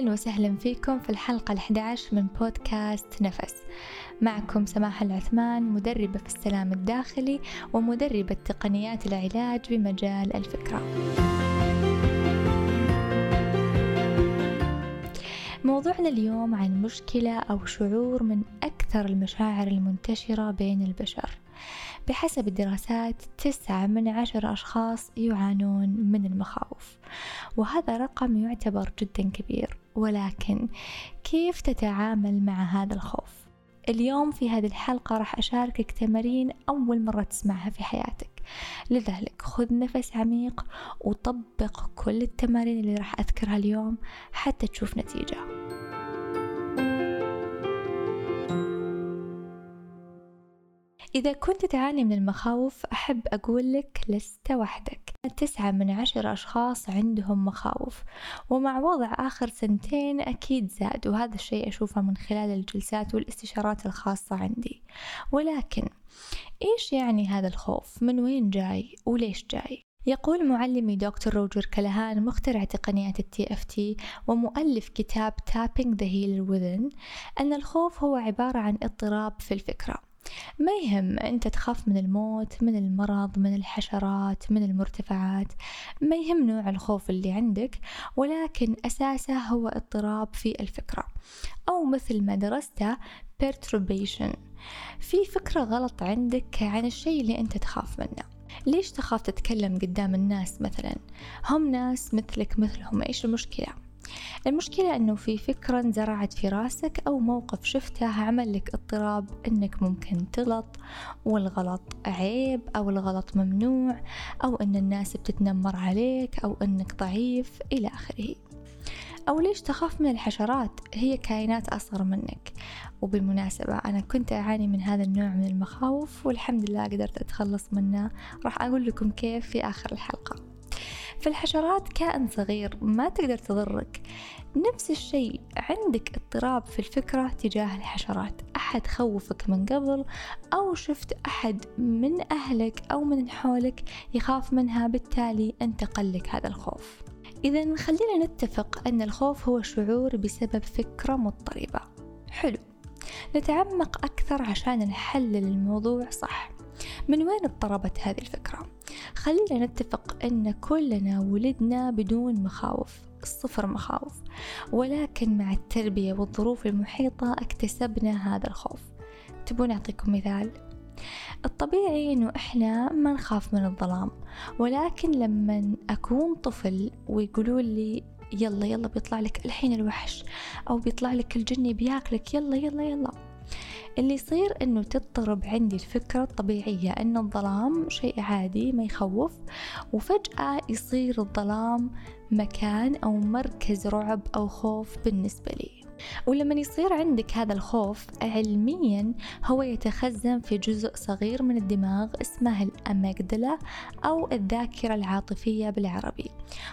أهلا وسهلا فيكم في الحلقة ال11 من بودكاست نفس. معكم سماح العثمان مدربة في السلام الداخلي ومدربة تقنيات العلاج بمجال الفكرة. موضوعنا اليوم عن مشكلة أو شعور من أكثر المشاعر المنتشرة بين البشر. بحسب الدراسات تسعة من عشر أشخاص يعانون من المخاوف وهذا رقم يعتبر جدا كبير. ولكن كيف تتعامل مع هذا الخوف؟ اليوم في هذه الحلقة راح أشاركك تمارين أول مرة تسمعها في حياتك لذلك خذ نفس عميق وطبق كل التمارين اللي راح أذكرها اليوم حتى تشوف نتيجة إذا كنت تعاني من المخاوف أحب أقول لك لست وحدك تسعة من عشر أشخاص عندهم مخاوف ومع وضع آخر سنتين أكيد زاد وهذا الشيء أشوفه من خلال الجلسات والاستشارات الخاصة عندي ولكن إيش يعني هذا الخوف؟ من وين جاي؟ وليش جاي؟ يقول معلمي دكتور روجر كلهان مخترع تقنيات ال TFT ومؤلف كتاب Tapping the Healer Within أن الخوف هو عبارة عن اضطراب في الفكرة ما يهم أنت تخاف من الموت من المرض من الحشرات من المرتفعات. ما يهم نوع الخوف اللي عندك ولكن أساسه هو اضطراب في الفكرة. أو مثل ما درسته perturbation. في فكرة غلط عندك عن الشيء اللي أنت تخاف منه. ليش تخاف تتكلم قدام الناس مثلا؟ هم ناس مثلك مثلهم إيش المشكلة؟ المشكلة أنه في فكرة انزرعت في راسك أو موقف شفته عمل لك اضطراب أنك ممكن تغلط والغلط عيب أو الغلط ممنوع أو أن الناس بتتنمر عليك أو أنك ضعيف إلى آخره. أو ليش تخاف من الحشرات؟ هي كائنات أصغر منك. وبالمناسبة أنا كنت أعاني من هذا النوع من المخاوف والحمد لله قدرت أتخلص منه. راح أقول لكم كيف في آخر الحلقة. فالحشرات كائن صغير ما تقدر تضرك. نفس الشيء عندك اضطراب في الفكرة تجاه الحشرات. أحد خوفك من قبل أو شفت أحد من أهلك أو من حولك يخاف منها بالتالي انتقل لك هذا الخوف. إذا خلينا نتفق أن الخوف هو شعور بسبب فكرة مضطربة. حلو. نتعمق أكثر عشان نحلل الموضوع صح. من وين اضطربت هذه الفكرة؟ خلينا نتفق أن كلنا ولدنا بدون مخاوف صفر مخاوف. ولكن مع التربية والظروف المحيطة اكتسبنا هذا الخوف. تبون أعطيكم مثال؟ الطبيعي إنه إحنا ما نخاف من الظلام. ولكن لما أكون طفل ويقولوا لي يلا يلا بيطلع لك الحين الوحش أو بيطلع لك الجني بياكلك يلا يلا يلا اللي يصير إنه تضطرب عندي الفكرة الطبيعية ان الظلام شيء عادي ما يخوف وفجأة يصير الظلام مكان أو مركز رعب أو خوف بالنسبة لي. ولما يصير عندك هذا الخوف علميا هو يتخزن في جزء صغير من الدماغ اسمه الأميجدلا أو الذاكرة العاطفية بالعربي.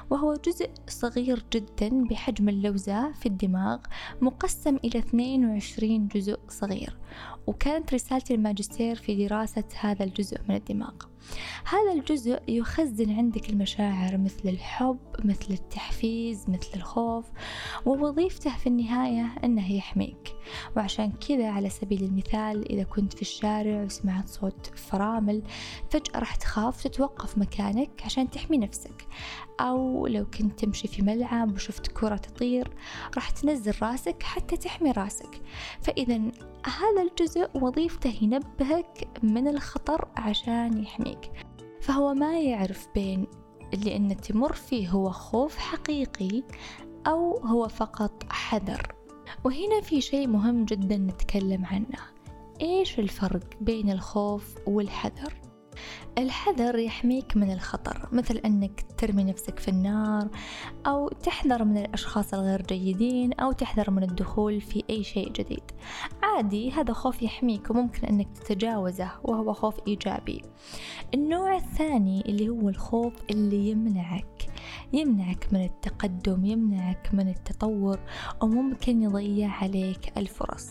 وهو جزء صغير جدا بحجم اللوزة في الدماغ مقسم إلى 22 جزء صغير. وكانت رسالة الماجستير في دراسة هذا الجزء من الدماغ. هذا الجزء يخزن عندك المشاعر مثل الحب مثل التحفيز مثل الخوف ووظيفته في النهاية أنه يحميك. وعشان كذا على سبيل المثال إذا كنت في الشارع وسمعت صوت فرامل فجأة راح تخاف تتوقف مكانك عشان تحمي نفسك. أو لو كنت تمشي في ملعب وشفت كرة تطير راح تنزل راسك حتى تحمي راسك. فإذا هذا الجزء وظيفته ينبهك من الخطر عشان يحميك. فهو ما يعرف بين اللي أن تمر فيه هو خوف حقيقي أو هو فقط حذر. وهنا في شيء مهم جدا نتكلم عنه. إيش الفرق بين الخوف والحذر؟ الحذر يحميك من الخطر مثل أنك ترمي نفسك في النار أو تحذر من الأشخاص الغير جيدين أو تحذر من الدخول في أي شيء جديد. عادي هذا خوف يحميك وممكن أنك تتجاوزه وهو خوف إيجابي. النوع الثاني اللي هو الخوف اللي يمنعك يمنعك من التقدم يمنعك من التطور وممكن يضيع عليك الفرص.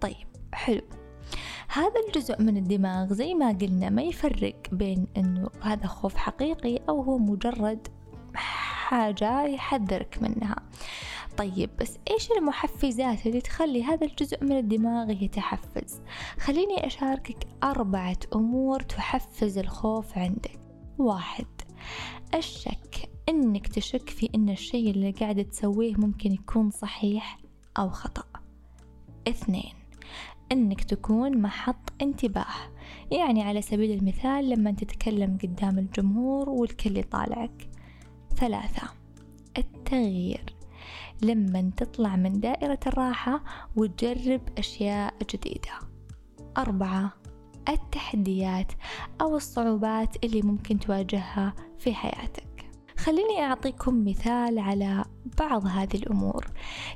طيب حلو. هذا الجزء من الدماغ زي ما قلنا ما يفرق بين إنه هذا خوف حقيقي أو هو مجرد حاجة يحذرك منها. طيب بس إيش المحفزات اللي تخلي هذا الجزء من الدماغ يتحفز؟ خليني أشاركك أربعة أمور تحفز الخوف عندك. واحد الشك إنك تشك في إن الشيء اللي قاعدة تسويه ممكن يكون صحيح أو خطأ. اثنين إنك تكون محط انتباه. يعني على سبيل المثال لما تتكلم قدام الجمهور والكل يطالعك. ثلاثة التغيير. لما تطلع من دائرة الراحة وتجرب أشياء جديدة. أربعة التحديات أو الصعوبات اللي ممكن تواجهها في حياتك. خليني أعطيكم مثال على بعض هذه الأمور.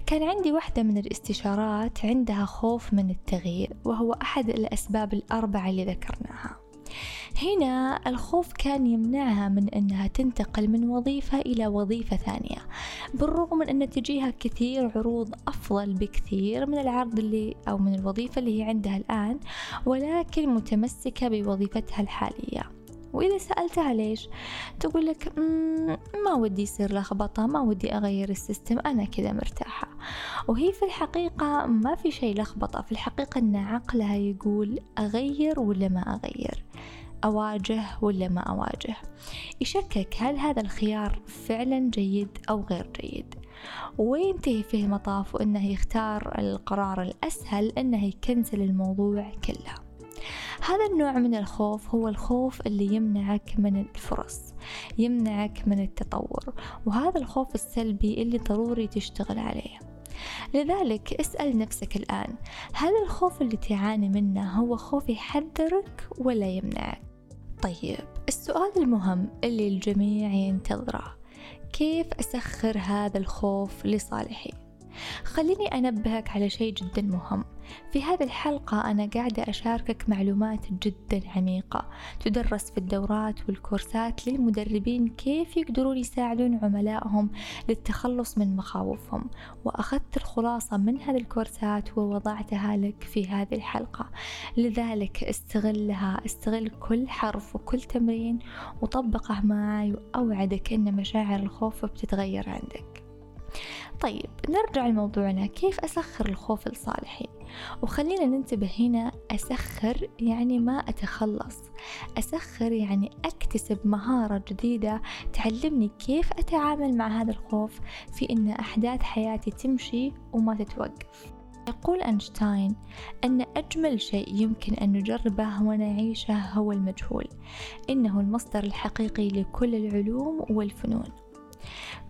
كان عندي واحدة من الاستشارات عندها خوف من التغيير وهو أحد الأسباب الأربعة اللي ذكرناها. هنا الخوف كان يمنعها من أنها تنتقل من وظيفة إلى وظيفة ثانية بالرغم من أن تجيها كثير عروض أفضل بكثير من العرض اللي أو من الوظيفة اللي هي عندها الآن ولكن متمسكة بوظيفتها الحالية. وإذا سألتها ليش تقول لك ما ودي يصير لخبطة ما ودي أغير السيستم أنا كذا مرتاحة. وهي في الحقيقة ما في شيء لخبطة في الحقيقة أن عقلها يقول أغير ولا ما أغير؟ أواجه ولا ما أواجه؟ يشكك هل هذا الخيار فعلا جيد أو غير جيد؟ وينتهي فيه المطاف وأنه يختار القرار الأسهل أنه يكنسل الموضوع كله. هذا النوع من الخوف هو الخوف اللي يمنعك من الفرص يمنعك من التطور وهذا الخوف السلبي اللي ضروري تشتغل عليه لذلك اسأل نفسك الآن هل الخوف اللي تعاني منه هو خوف يحذرك ولا يمنعك؟ طيب السؤال المهم اللي الجميع ينتظره كيف أسخر هذا الخوف لصالحي؟ خليني أنبهك على شيء جدا مهم في هذه الحلقة أنا قاعدة أشاركك معلومات جدا عميقة تدرس في الدورات والكورسات للمدربين كيف يقدرون يساعدون عملائهم للتخلص من مخاوفهم. وأخذت الخلاصة من هذه الكورسات ووضعتها لك في هذه الحلقة. لذلك استغلها استغل كل حرف وكل تمرين وطبقه معي وأوعدك أن مشاعر الخوف بتتغير عندك. طيب نرجع لموضوعنا. كيف أسخر الخوف لصالحي؟ وخلينا ننتبه هنا أسخر يعني ما أتخلص. أسخر يعني أكتسب مهارة جديدة تعلمني كيف أتعامل مع هذا الخوف في أن أحداث حياتي تمشي وما تتوقف. يقول أينشتاين أن أجمل شيء يمكن أن نجربه ونعيشه هو المجهول. إنه المصدر الحقيقي لكل العلوم والفنون.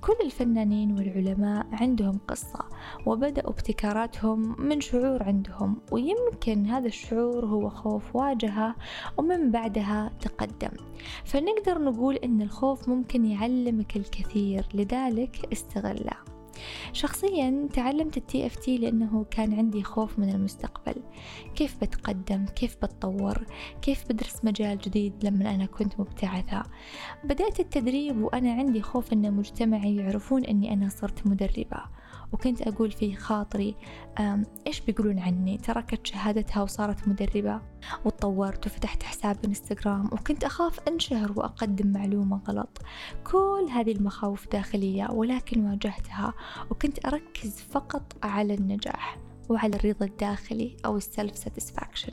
كل الفنانين والعلماء عندهم قصة وبدأوا ابتكاراتهم من شعور عندهم ويمكن هذا الشعور هو خوف واجهة ومن بعدها تقدم. فنقدر نقول إن الخوف ممكن يعلمك الكثير لذلك استغله. شخصيا تعلمت التي إف تي لأنه كان عندي خوف من المستقبل. كيف بتقدم؟ كيف بتطور؟ كيف بدرس مجال جديد لما أنا كنت مبتعثة؟ بدأت التدريب وأنا عندي خوف أن مجتمعي يعرفون أني أنا صرت مدربة. وكنت أقول في خاطري إيش بيقولون عني؟ تركت شهادتها وصارت مدربة وتطورت وفتحت حساب إنستغرام وكنت أخاف أنشهر وأقدم معلومة غلط. كل هذه المخاوف داخلية ولكن واجهتها وكنت أركز فقط على النجاح. وعلى الرضا الداخلي أو السلف ساتسفاكشن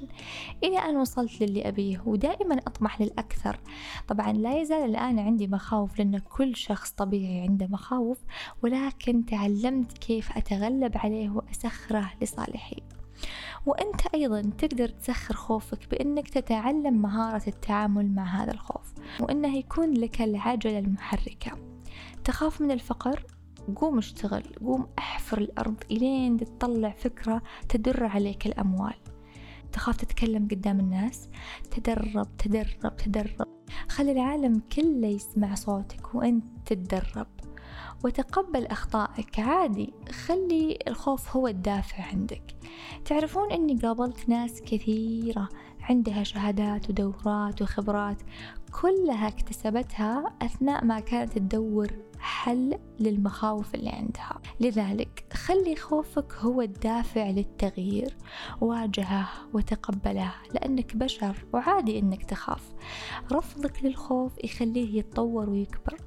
إلى أن وصلت للي أبيه ودائما أطمح للأكثر. طبعا لا يزال الآن عندي مخاوف لأن كل شخص طبيعي عنده مخاوف ولكن تعلمت كيف أتغلب عليه وأسخره لصالحي. وأنت أيضا تقدر تسخر خوفك بأنك تتعلم مهارة التعامل مع هذا الخوف وأنه يكون لك العجلة المحركة. تخاف من الفقر؟ قوم اشتغل قوم احفر الأرض إلين تطلع فكرة تدر عليك الأموال. تخاف تتكلم قدام الناس تدرب تدرب تدرب. خلي العالم كله يسمع صوتك وأنت تتدرب. وتقبل أخطائك. عادي خلي الخوف هو الدافع عندك. تعرفون أني قابلت ناس كثيرة عندها شهادات ودورات وخبرات كلها اكتسبتها أثناء ما كانت تدور حل للمخاوف اللي عندها. لذلك خلي خوفك هو الدافع للتغيير واجهه وتقبله لأنك بشر وعادي أنك تخاف. رفضك للخوف يخليه يتطور ويكبر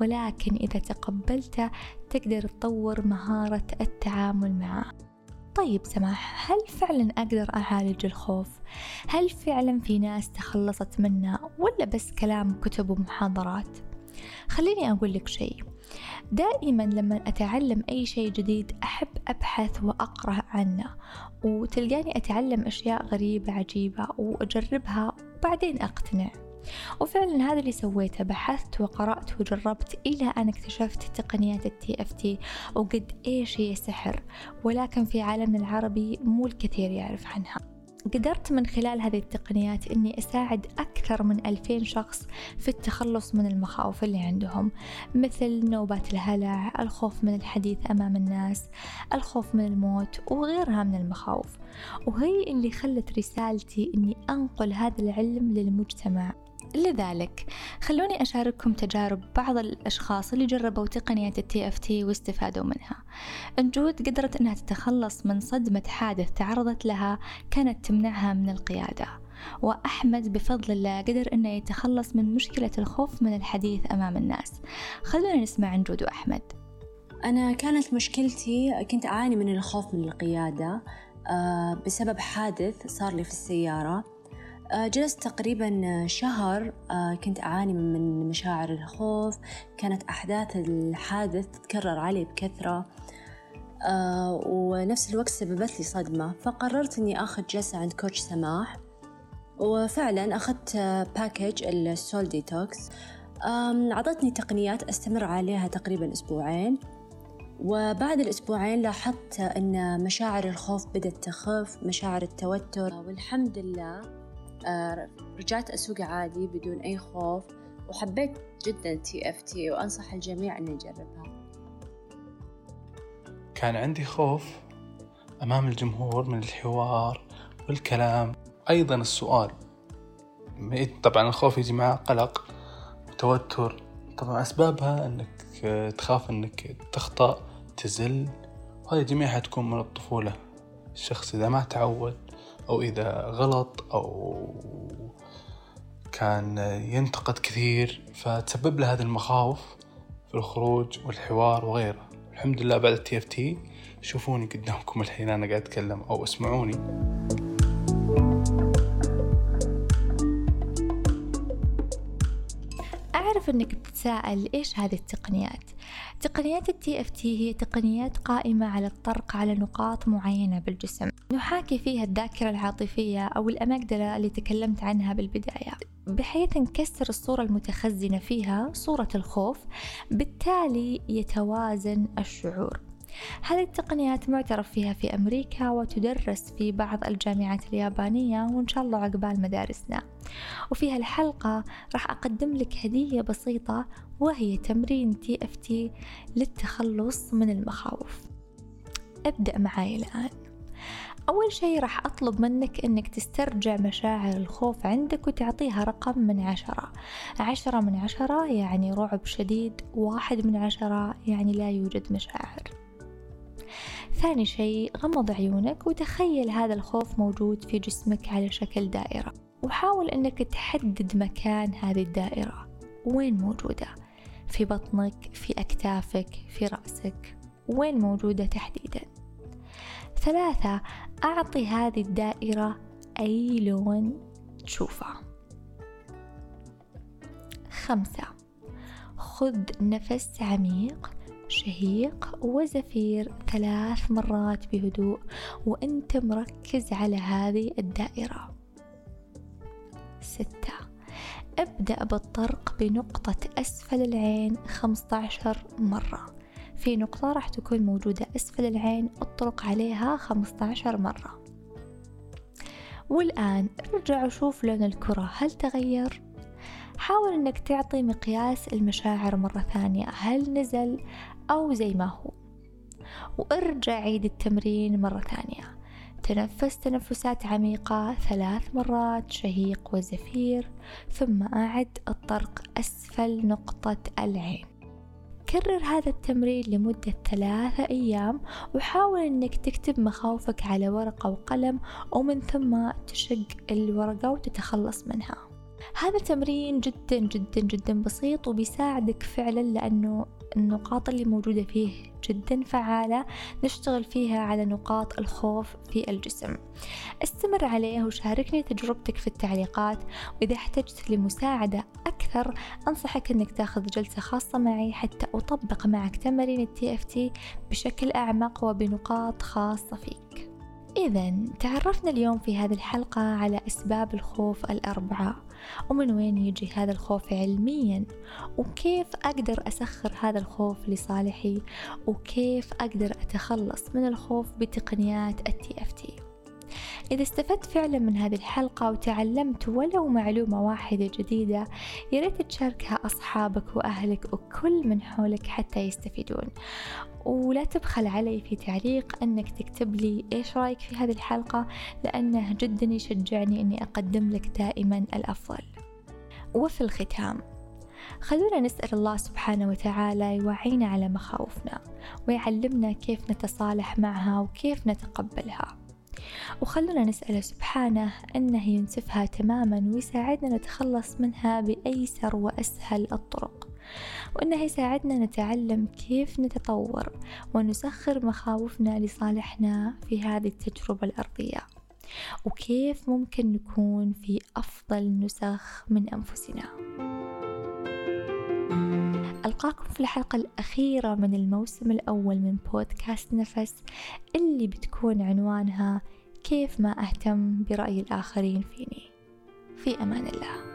ولكن إذا تقبلته تقدر تطور مهارة التعامل معه. طيب سماح هل فعلا أقدر أعالج الخوف؟ هل فعلا في ناس تخلصت منه ولا بس كلام كتب ومحاضرات؟ خليني أقول لك شيء دائما لما أتعلم أي شيء جديد أحب أبحث وأقرأ عنه وتلقاني أتعلم أشياء غريبة عجيبة وأجربها وبعدين أقتنع وفعلا هذا اللي سويته بحثت وقرأت وجربت إلى أن اكتشفت تقنيات التي اف تي وقد إيش هي سحر. ولكن في عالمنا العربي مو الكثير يعرف عنها. قدرت من خلال هذه التقنيات أني أساعد أكثر من ألفين شخص في التخلص من المخاوف اللي عندهم مثل نوبات الهلع الخوف من الحديث أمام الناس الخوف من الموت وغيرها من المخاوف. وهي اللي خلت رسالتي أني أنقل هذا العلم للمجتمع. لذلك. خلوني أشارككم تجارب بعض الأشخاص اللي جربوا تقنية ال TFT واستفادوا منها. نجود قدرت أنها تتخلص من صدمة حادث تعرضت لها كانت تمنعها من القيادة. وأحمد بفضل الله قدر أنه يتخلص من مشكلة الخوف من الحديث أمام الناس. خلونا نسمع نجود وأحمد أنا كانت مشكلتي كنت أعاني من الخوف من القيادة آه، بسبب حادث صار لي في السيارة. جلست تقريبا شهر آه، كنت أعاني من مشاعر الخوف. كانت أحداث الحادث تتكرر علي بكثرة آه، ونفس الوقت سببت لي صدمة. فقررت أني أخذ جلسة عند coach سماح وفعلا أخذت package ال soul detox عطتني تقنيات أستمر عليها تقريبا أسبوعين. وبعد الأسبوعين لاحظت أن مشاعر الخوف بدأت تخف مشاعر التوتر. والحمد لله آه، رجعت أسوق عادي بدون أي خوف وحبيت جدا TFT وأنصح الجميع أن يجربها كان عندي خوف أمام الجمهور من الحوار والكلام. أيضا السؤال طبعا الخوف يجي معه قلق وتوتر طبعا أسبابها أنك تخاف أنك تخطأ تزل وهذه جميعها تكون من الطفولة. الشخص إذا ما تعود أو إذا غلط أو كان ينتقد كثير فتسبب له هذه المخاوف في الخروج والحوار وغيره. الحمد لله بعد التي اف تي شوفوني قدامكم الحين أنا قاعد أتكلم أو أسمعوني. أعرف أنك بتتساءل إيش هذه التقنيات؟ تقنيات التي اف تي هي تقنيات قائمة على الطرق على نقاط معينة بالجسم. نحاكي فيها الذاكرة العاطفية أو الأماجدلة اللي تكلمت عنها بالبداية. بحيث نكسر الصورة المتخزنة فيها صورة الخوف بالتالي يتوازن الشعور. هذه التقنيات معترف فيها في أمريكا وتدرس في بعض الجامعات اليابانية وإن شاء الله عقبال مدارسنا. وفي هالحلقة راح أقدم لك هدية بسيطة وهي تمرين TFT للتخلص من المخاوف. ابدأ معاي الآن. أول شي راح أطلب منك أنك تسترجع مشاعر الخوف عندك وتعطيها رقم من عشرة. عشرة من عشرة يعني رعب شديد واحد من عشرة يعني لا يوجد مشاعر. ثاني شيء غمض عيونك وتخيل هذا الخوف موجود في جسمك على شكل دائرة. وحاول أنك تحدد مكان هذه الدائرة. وين موجودة؟ في بطنك في أكتافك في رأسك. وين موجودة تحديدا؟ ثلاثة أعطي هذه الدائرة أي لون تشوفه. خمسة خذ نفس عميق شهيق وزفير ثلاث مرات بهدوء وأنت مركز على هذه الدائرة. ستة. ابدأ بالطرق بنقطة أسفل العين 15 مرة. في نقطة راح تكون موجودة أسفل العين اطرق عليها 15 مرة. والآن ارجع وشوف لون الكرة هل تغير؟ حاول إنك تعطي مقياس المشاعر مرة ثانية. هل نزل؟ أو زي ما هو. وأرجع عيد التمرين مرة ثانية. تنفس تنفسات عميقة ثلاث مرات شهيق وزفير ثم أعد الطرق أسفل نقطة العين. كرر هذا التمرين لمدة ثلاثة أيام وحاول أنك تكتب مخاوفك على ورقة وقلم ومن ثم تشق الورقة وتتخلص منها. هذا التمرين جدا جدا جدا بسيط وبيساعدك فعلا لأنه النقاط اللي موجودة فيه جدا فعالة نشتغل فيها على نقاط الخوف في الجسم. استمر عليه وشاركني تجربتك في التعليقات وإذا احتجت لمساعدة أكثر أنصحك أنك تأخذ جلسة خاصة معي حتى أطبق معك تمارين التي اف تي بشكل أعمق وبنقاط خاصة فيك. إذا تعرفنا اليوم في هذه الحلقة على أسباب الخوف الأربعة ومن وين يجي هذا الخوف علميا؟ وكيف أقدر أسخر هذا الخوف لصالحي؟ وكيف أقدر أتخلص من الخوف بتقنيات التي اف تي إذا استفدت فعلا من هذه الحلقة وتعلمت ولو معلومة واحدة جديدة ياريت تشاركها أصحابك وأهلك وكل من حولك حتى يستفيدون. ولا تبخل علي في تعليق أنك تكتب لي إيش رأيك في هذه الحلقة لأنه جدا يشجعني أني أقدم لك دائما الأفضل. وفي الختام خلونا نسأل الله سبحانه وتعالى يوعينا على مخاوفنا ويعلمنا كيف نتصالح معها وكيف نتقبلها. وخلونا نسأله سبحانه أنه ينسفها تماما ويساعدنا نتخلص منها بأيسر وأسهل الطرق وأنه يساعدنا نتعلم كيف نتطور ونسخر مخاوفنا لصالحنا في هذه التجربة الأرضية وكيف ممكن نكون في أفضل نسخ من أنفسنا. ألقاكم في الحلقة الأخيرة من الموسم الأول من بودكاست نفس اللي بتكون عنوانها كيف ما أهتم برأي الآخرين فيني. في أمان الله.